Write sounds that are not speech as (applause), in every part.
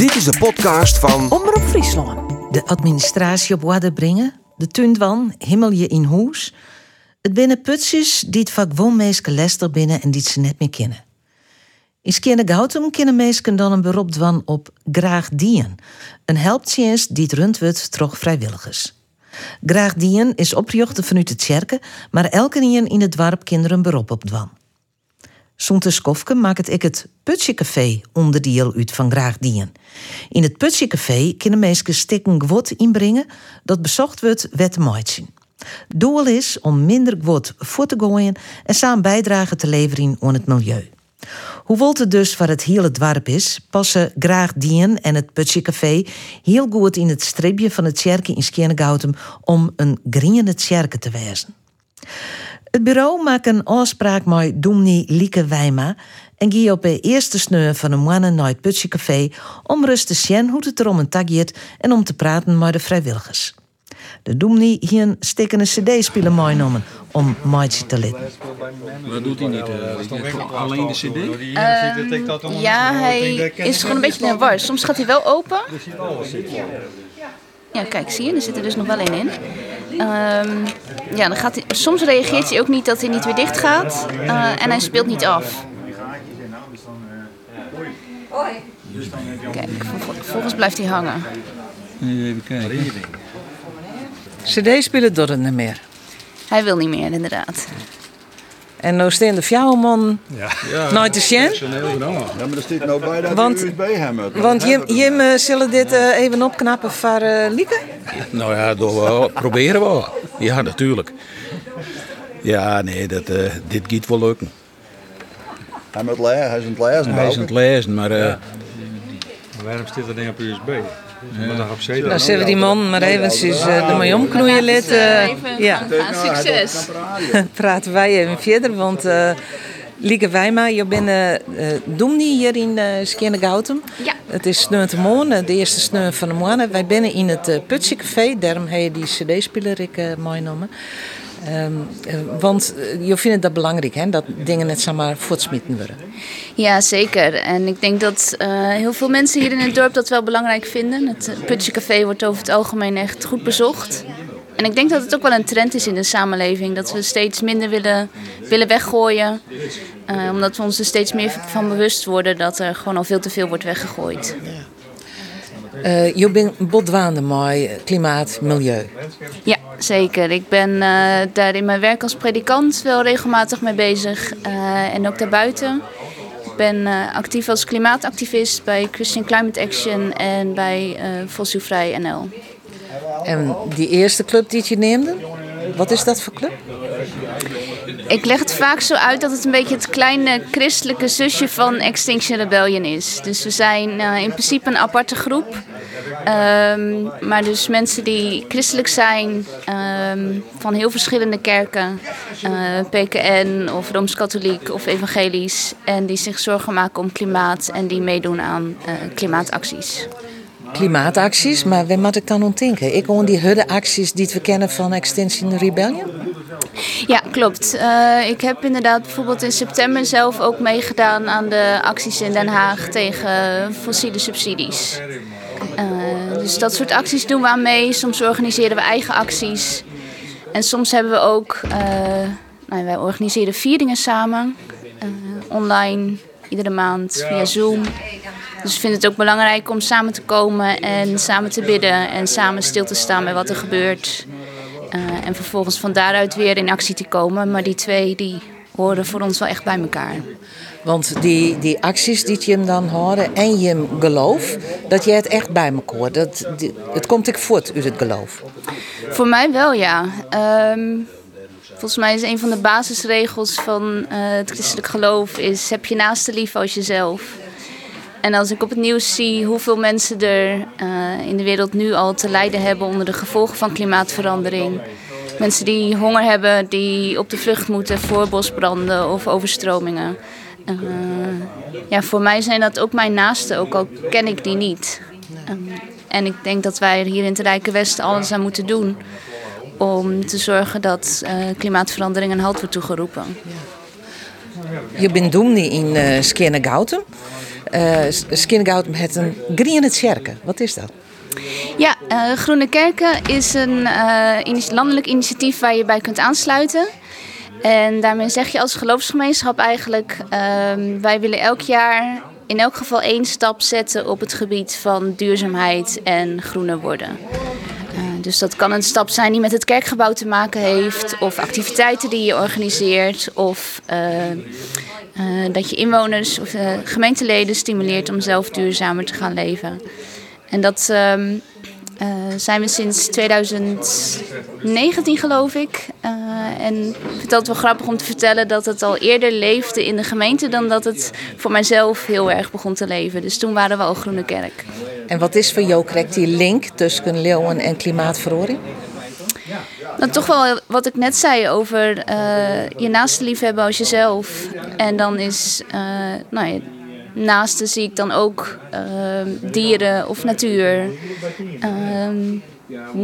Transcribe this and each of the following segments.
Dit is de podcast van Omroep Friesland. De administratie op waarde brengen, de tuindwan, himmelje in hoes. Het binnen putsjes die het vak woonmeeske lester binnen en die ze net meer kennen. In Skene Goutum kennen meesken dan een beroep dwan op graag dien. Een helptjenst die het rund wordt troch vrijwilligers. Graag dien is opgejochten vanuit het kerken, maar elke nien in het dorp kinderen een beroep op dwan. Zonte Skofke maakt ik het Putsje Café onderdeel uit van Graag Dien. In het Putsje Café kunnen mensen stikken gewot inbrengen dat bezocht wordt wet te Doel is om minder gewot voor te gooien en samen bijdragen te leveren aan het milieu. Hoewel het dus waar het hele dwarp is, passen Graag Dien en het Putsje Café heel goed in het stripje van het Tjerken in Skjernegoutum om een grienende tjerken te wezen. Het bureau maakt een afspraak met Doemni Lieke Wijma en gie op de eerste sneur van een mannen naar het Putsje Café om rust te zien hoe het er om een en om te praten met de vrijwilligers. De Doemni hier steken een cd-speler meegenomen om maatje te litten. Wat doet hij niet? Uh, alleen de cd? Uh, ja, hij is gewoon een beetje in war. Soms gaat hij wel open. Ja, kijk, zie je, er zit er dus nog wel één in. Um, ja, dan gaat hij, soms reageert hij ook niet dat hij niet weer dicht gaat. Uh, en hij speelt niet af. Kijk, vervolgens blijft hij hangen. Even kijken. CD-spelen doet het niet meer. Hij wil niet meer, inderdaad. En nou staan de fjouwerman Ja. nooit te zien. Ja, maar er staat nou bij dat Want- USB hebben. Want Jim, Jim eh, zullen dit eh, even opknappen voor eh Lieke? Nou ja, door wel. proberen we. Ja, natuurlijk. Ja, nee, dat, eh, dit gaat wel lukken. Hij moet lezen, hij is aan het lezen. Hij is aan het lezen, maar eh, Waarom zit dat ding op USB? Op CD. Nou, zullen we die man maar eventjes uh, ermee omknoeien lid. eh, ja, Gaan, succes. (laughs) praten wij even verder, want eh Lieke Wijma, je bent uh, Doemni hier in uh, Skjernegoutum. Ja. Het is sneu te morgen, de eerste sneu van de morgen. Wij binnen in het uh, Putsje Café, daarom heb je die cd-speler ik uh, meegenomen. Um, uh, want uh, je vindt dat belangrijk, hè? dat dingen net zomaar voortsmitten worden. Ja, zeker. En ik denk dat uh, heel veel mensen hier in het dorp dat wel belangrijk vinden. Het Putje Café wordt over het algemeen echt goed bezocht. En ik denk dat het ook wel een trend is in de samenleving. Dat we steeds minder willen, willen weggooien. Uh, omdat we ons er steeds meer van bewust worden dat er gewoon al veel te veel wordt weggegooid. Uh, je bent botwaande met klimaat, milieu. Ja, zeker. Ik ben uh, daar in mijn werk als predikant wel regelmatig mee bezig. Uh, en ook daarbuiten. Ik ben actief als klimaatactivist bij Christian Climate Action en bij Fossielvrij NL. En die eerste club die je neemde, wat is dat voor club? Ik leg het vaak zo uit dat het een beetje het kleine christelijke zusje van Extinction Rebellion is. Dus we zijn uh, in principe een aparte groep. Um, maar dus mensen die christelijk zijn, um, van heel verschillende kerken, uh, PKN of Rooms-Katholiek of evangelisch. En die zich zorgen maken om klimaat en die meedoen aan uh, klimaatacties. Klimaatacties, maar waar moet ik dan om denken? Ik hoor die hudde-acties die we kennen van Extinction Rebellion? Ja, klopt. Uh, ik heb inderdaad bijvoorbeeld in september zelf ook meegedaan aan de acties in Den Haag tegen fossiele subsidies. Uh, dus dat soort acties doen we aan mee. Soms organiseren we eigen acties. En soms hebben we ook, uh, nou, wij organiseren vieringen samen, online, iedere maand via Zoom. Dus ik vind het ook belangrijk om samen te komen en samen te bidden en samen stil te staan bij wat er gebeurt. En vervolgens van daaruit weer in actie te komen. Maar die twee die horen voor ons wel echt bij elkaar. Want die, die acties die je hem dan horen en je geloof, dat je het echt bij elkaar hoort. Dat, het komt ik voort uit het geloof. Voor mij wel, ja. Um, volgens mij is een van de basisregels van uh, het christelijk geloof is heb je naaste lief als jezelf. En als ik op het nieuws zie hoeveel mensen er uh, in de wereld nu al te lijden hebben onder de gevolgen van klimaatverandering. Mensen die honger hebben, die op de vlucht moeten voor bosbranden of overstromingen. Uh, ja, voor mij zijn dat ook mijn naasten, ook al ken ik die niet. Um, en ik denk dat wij er hier in het Rijke Westen alles aan moeten doen om te zorgen dat uh, klimaatverandering een halt wordt toegeroepen. Je bent doemde in uh, Skjernegoutum. Uh, Skinnegout met een Griene Tjerken. Wat is dat? Ja, uh, Groene Kerken is een landelijk initiatief waar je bij kunt aansluiten. En daarmee zeg je als geloofsgemeenschap eigenlijk: uh, wij willen elk jaar in elk geval één stap zetten op het gebied van duurzaamheid en groener worden. Uh, dus dat kan een stap zijn die met het kerkgebouw te maken heeft, of activiteiten die je organiseert, of dat je inwoners of gemeenteleden stimuleert om zelf duurzamer te gaan leven. En dat uh, zijn we sinds 2019 geloof ik. Uh, en ik vind het wel grappig om te vertellen dat het al eerder leefde in de gemeente dan dat het voor mijzelf heel erg begon te leven. Dus toen waren we al Groene Kerk. En wat is voor jou correct die link tussen leeuwen en klimaatverhoring? Nou, toch wel wat ik net zei over uh, je naaste liefhebben als jezelf. En dan is nou ja, naasten zie ik dan ook ehm, dieren of natuur. Ehm,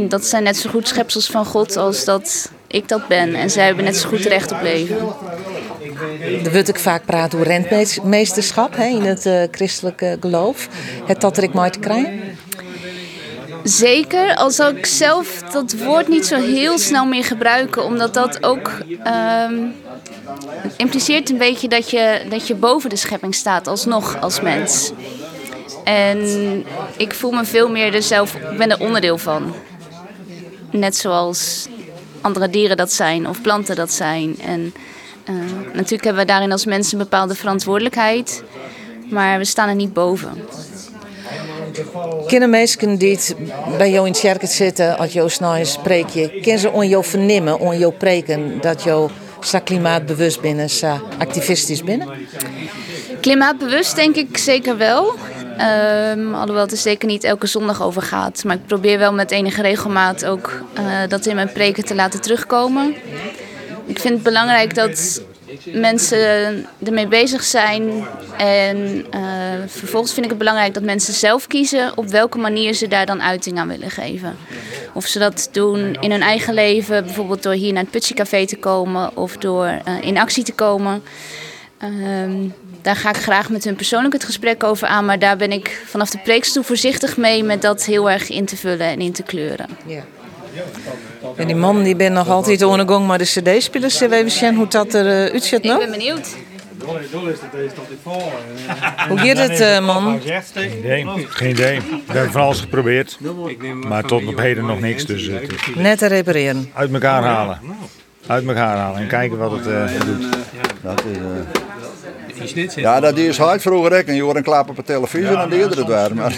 dat zijn net zo goed schepsels van God als dat ik dat ben. En zij hebben net zo goed recht op leven. Er wordt ik vaak praten over rentmeesterschap hè, in het uh, christelijke geloof. Het dat er ik maar te krijgen? Zeker, al zou ik zelf dat woord niet zo heel snel meer gebruiken, omdat dat ook um, impliceert een beetje dat je, dat je boven de schepping staat, alsnog als mens. En ik voel me veel meer er zelf, ik ben er onderdeel van. Net zoals andere dieren dat zijn of planten dat zijn. En uh, natuurlijk hebben we daarin als mensen een bepaalde verantwoordelijkheid, maar we staan er niet boven. Kunnen mensen die bij jou in het kerk zitten, als jou snel spreek je, kunnen ze on jou vernemen, on jou preken dat jou sa klimaatbewust binnen, sa activistisch binnen? Klimaatbewust denk ik zeker wel. Um, alhoewel het er zeker niet elke zondag over gaat. Maar ik probeer wel met enige regelmaat ook uh, dat in mijn preken te laten terugkomen. Ik vind het belangrijk dat mensen ermee bezig zijn. En uh, vervolgens vind ik het belangrijk dat mensen zelf kiezen op welke manier ze daar dan uiting aan willen geven. Of ze dat doen in hun eigen leven, bijvoorbeeld door hier naar het Putsie Café te komen of door uh, in actie te komen. Uh, daar ga ik graag met hun persoonlijk het gesprek over aan, maar daar ben ik vanaf de preekstoel voorzichtig mee met dat heel erg in te vullen en in te kleuren. Ja. En die man die ben nog altijd ondergang maar de cd-spelers. Zullen we even zien hoe dat eruit uh, ziet nou? Ik ben benieuwd. Hoe gaat het, uh, man? Geen idee. Geen idee. We hebben van alles geprobeerd. Maar tot op heden nog niks. Dus, uh, Net te repareren. Uit elkaar halen. Uit elkaar halen en kijken wat het uh, doet. Dat is, ja, dat is hard vroeger. En je hoort een klap op de televisie en dan deelde het waar. Maar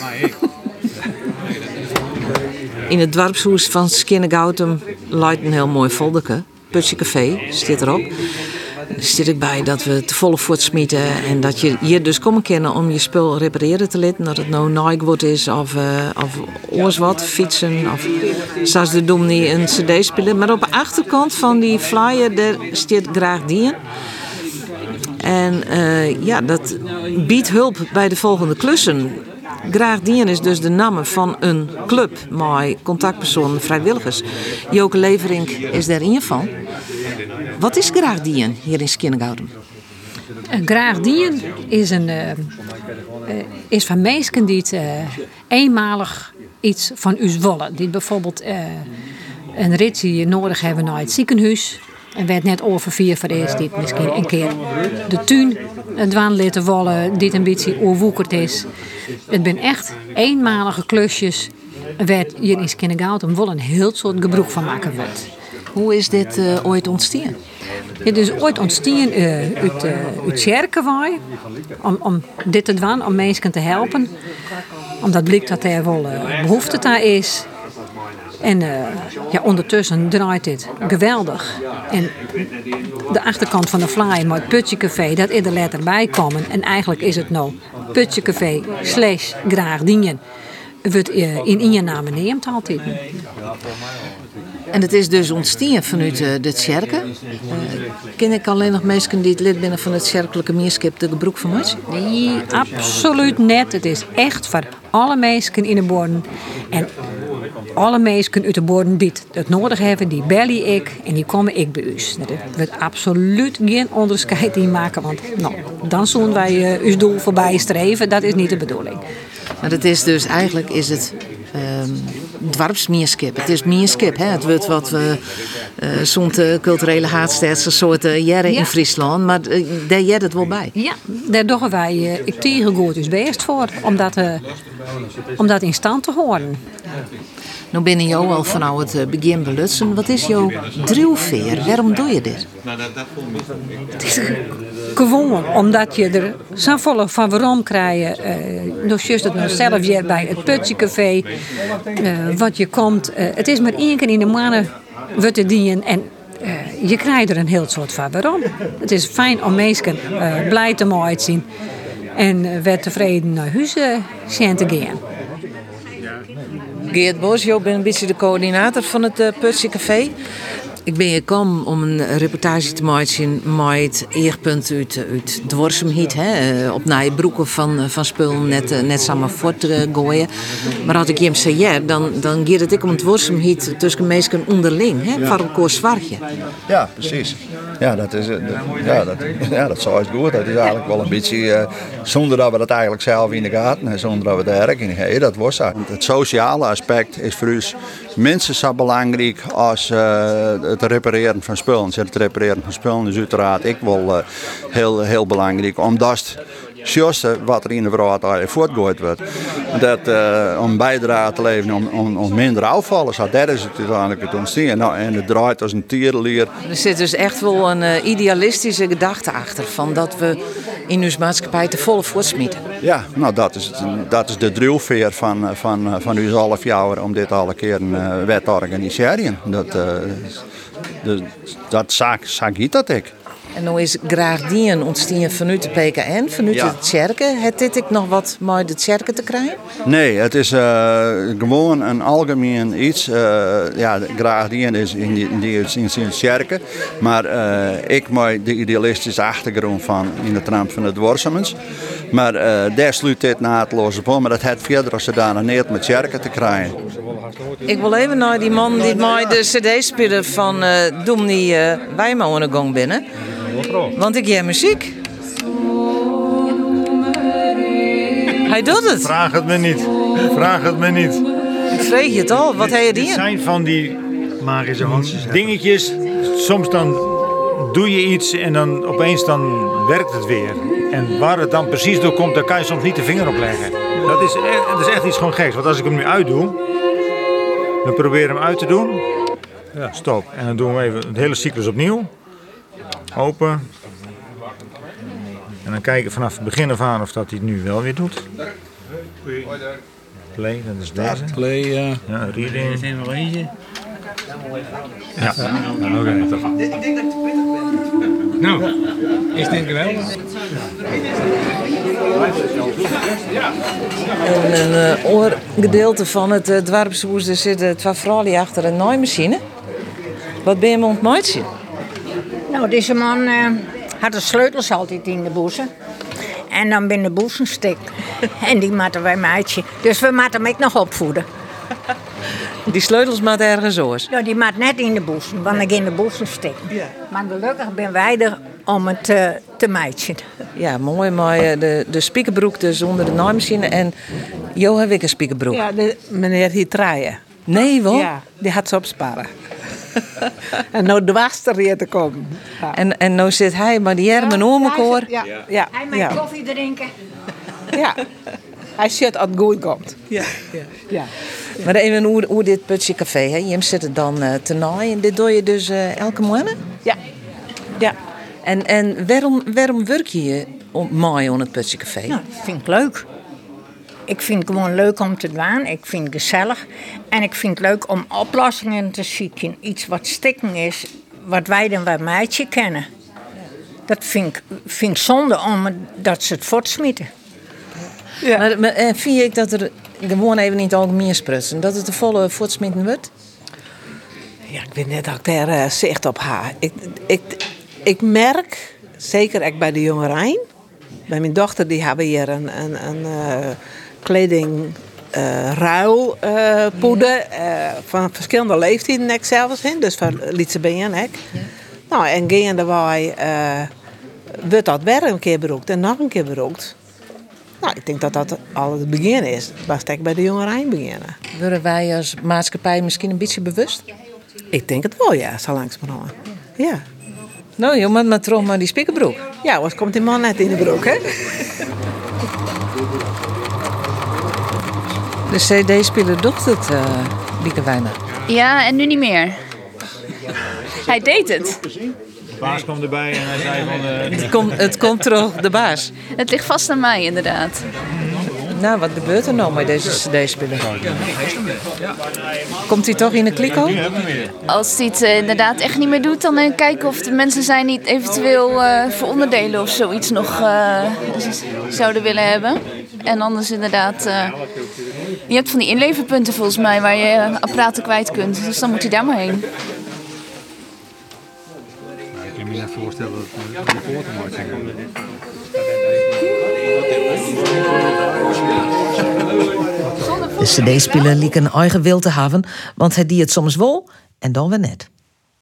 in het dorpshuis van Skinnegoutum luidt een heel mooi folderke. Putje Café staat erop. Er zit ik bij dat we te volle voet smieten en dat je hier dus komen kennen om je spul repareren te laten. Dat het nou Nikewood is of, uh, of oors wat, fietsen of zoals de Domnie een cd spelen. Maar op de achterkant van die flyer daar staat graag die. En uh, ja, dat biedt hulp bij de volgende klussen. Graag Dien is dus de naam van een club met contactpersonen, vrijwilligers. Joke Leverink is daar in van. Wat is Graag Dien hier in Skinnegouden? Graag Dien is, een, uh, is van mensen die het, eenmalig iets van u willen. Die bijvoorbeeld een ritje nodig hebben naar het ziekenhuis en werd net over vier voor eerst dit misschien een keer de tuin dwaan laten vallen, dit een beetje overwoekerd is. Het zijn echt eenmalige klusjes werd hier in Skinnegout wel een heel soort gebruik van maken wordt. Hoe is dit uh, ooit ontstaan? Het is ooit ontstaan uh, uit, uh, uit om, om dit te doen, om mensen te helpen. Omdat blijkt dat er wel behoefte daar is. En uh, ja, ondertussen draait dit geweldig. En de achterkant van de flyer met het Putje Café, dat is er letter bij komen. En eigenlijk is het nou Putje Café slash graag dienen. Wordt uh, in je naam neemt altijd. En het is dus ontstaan vanuit uh, de kerken. Uh, ken ik alleen nog mensen die het lid binnen van het kerkelijke meerskip de gebroek van mij? Nee, absoluut net. Het is echt voor alle mensen in de borden. En alle mensen uit de borden die het nodig hebben, die belly ik en die komen ik bij u. Er wordt absoluut geen onderscheid in maken, want nou, dan zullen wij uh, uw doel voorbij streven. Dat is niet de bedoeling. Maar het is dus eigenlijk is het um, dwarpsmierskip. Het is mierskip, hè? Het wordt wat we uh, soms uh, culturele haatstedse soorten jaren in Friesland, maar uh, daar jet het wel bij. Ja, daar doen wij uh, ik tegen goed dus best voor om dat, om dat in stand te houden. Nu binnen jou al vanaf het begin belutsen. Wat is jouw drilveer? Waarom doe je dit? Het is gewoon omdat je er zo volle van waarom krijgt. Uh, nog juist het nog zelf bij het Putje Café. Uh, wat je komt. Uh, het is maar één keer in de maanden wordt te dienen. En je krijgt er een heel soort van waarom. Het is fijn om mensen blij te mooi te zien. En weer tevreden naar huis zijn te gaan. Geert Bos, je bent een beetje de coördinator van het Putje Café. Ik ben hier gekomen om een reportage te maken met het eerpunt uit, uit Dworsumhiet. Hè, op naar broeken van, van spullen net, net samen voort te gooien. Maar als ik hem zei, ja, dan, dan gaat het ik om het Dworsumhiet tussen mensen onderling. Hè, ja. Voor elkaar zwartje. Ja, precies. Ja, dat is, ja, dat, ja, dat (laughs) is goed. Dat is eigenlijk wel een beetje, uh, zonder dat we dat eigenlijk zelf in de gaten hebben, zonder dat we daar erg in hebben. Dat was dat. Het sociale aspect is voor ons minstens zo belangrijk als uh, het repareren van spullen. Het repareren van spullen is uiteraard ik wel uh, heel, heel belangrijk. Omdat juist wat er in de verhaal voortgooid wordt. Dat, uh, om bijdrage te leveren om, om, minder afvallen. Dat is het uiteindelijk het ontstaan. Nou, en het draait als een tierenlier. Er zit dus echt wel een idealistische gedachte achter. Van dat we in onze maatschappij te volle voortsmieten. Ja, nou dat is, dat is de drilveer van, van, van u half jaar om dit alle keer een uh, wet te organiseren. Dat, dat zaak, zaak dat ik. En nu is graag die ontstaan vanuit de PKN, vanuit ja. de kerken. Het dit ik nog wat mooi de kerken te krijgen? Nee, het is uh, gewoon een algemeen iets. Uh, ja, graag is in die, in die in zijn kerken. Maar uh, ik mooi de idealistische achtergrond van in de tramp van het Worsemens. Maar daar sluit dit naadloos op. Maar dat het verder als ze daar niet met kerken te krijgen. Ik wil even naar die man die mij de cd spelen van Doemnie uh, Wijma aan de gang binnen. Want ik heb muziek. Hij doet het. Vraag het me niet. Vraag het me niet. Ik vreeg je het al. Wat heb je die? Het zijn van die magische dingetjes. Soms dan doe je iets en dan opeens dan werkt het weer. En waar het dan precies door komt, daar kan je soms niet de vinger op leggen. Dat is, echt, dat is echt iets gewoon geks. Want als ik hem nu uitdoe, dan probeer ik hem uit te doen. Ja. Stop. En dan doen we even het hele cyclus opnieuw. Open. En dan kijken vanaf het begin af aan of dat hij het nu wel weer doet. Play, dat is deze. Play, uh... ja. Reading. Er is nog eentje. Ja. Nou, oké. Ik denk dat ik ben. Nou, is dit geweldig? En een uh, oor gedeelte van het uh, dwarpshoes er zitten twee vrouwen achter een naaimachine. Wat ben je me ontmoet? Nou, deze man uh, had de sleutels altijd in de boezen. En dan binnen de boezen stik. en die maten wij meidje. Dus we moeten hem ook nog opvoeden. (laughs) Die sleutels maat ergens oors? Ja, die maat net in de boezen, want ik in de boezen stik. Ja. Maar gelukkig ben wij er om het te, te meidje. Ja, mooi, mooi. De, de spiekerbroek dus onder de naaimachine. En Jo heb ik een spiekerbroek. Ja, de, meneer hier draaien. Nee, wel? Ja, die had ze opsparen. (laughs) en nou dwars er hier te komen. Ja. En, en nou zit hij maar die armen om elkaar. Ja, ja. ja. Hij met koffie drinken. ja. Hij ziet dat het goed komt. Ja. ja. ja. Maar even hoe, hoe dit Putje Café, hè? je zit er dan uh, te naaien. En dit doe je dus uh, elke maand? Ja. ja. En, en waarom, waarom werk je om maaien aan het Putje Café? Nou, dat vind ik leuk. Ik vind het gewoon leuk om te doen. Ik vind het gezellig. En ik vind het leuk om oplossingen te zoeken. Iets wat stikken is, wat wij dan bij meidje kennen. Dat vind ik, vind ik zonde om dat ze het voortsmieten. Ja. Maar, maar eh, vind ik dat er gewoon even niet algemeen sprutsen, dat het de volle voortsmieten wordt? Ja, ik weet net dat ik daar uh, zicht op ha. Ik, ik, ik merk, zeker ik bij de jongerijn, bij mijn dochter, die hebben hier een, een, een uh, kleding eh ruilpoeder eh, van verschillende leeftijden nek zelfs in. Dus van Lietse ben nek. Nou, en gaande wij wordt dat weer een keer beroekt en nog een keer beroekt. Nou, ik denk dat dat al het begin is. Was ik bij de jongerijn beginnen. Worden wij als maatschappij misschien een beetje bewust? Ik denk het wel, ja, zo langzamerhand. Ja. Nou joh, maar, terug maar die spiekerbroek. Ja, anders komt die man net in de broek, hè? De CD-speler doet het, eh Lieke Wijner. Ja, en nu niet meer. Hij deed het. De baas kwam erbij en hij zei van... eh, Het komt, het komt terug, de baas. Het ligt vast aan mij, inderdaad. Nou, wat gebeurt er nou met deze CD-speler? Komt hij toch in de kliko? Als hij het eh, inderdaad echt niet meer doet, dan kijken of de mensen zijn niet eventueel eh, voor onderdelen of zoiets nog eh, zouden willen hebben. En anders inderdaad, eh, je hebt van die inleverpunten volgens mij waar je eh, apparaten kwijt kunt. Dus dan moet hij daar maar heen. Ik kan me niet voorstellen dat het een foto maakt. De CD-speler liek een eigen wil te hebben, want hij die het soms wel en dan weer net.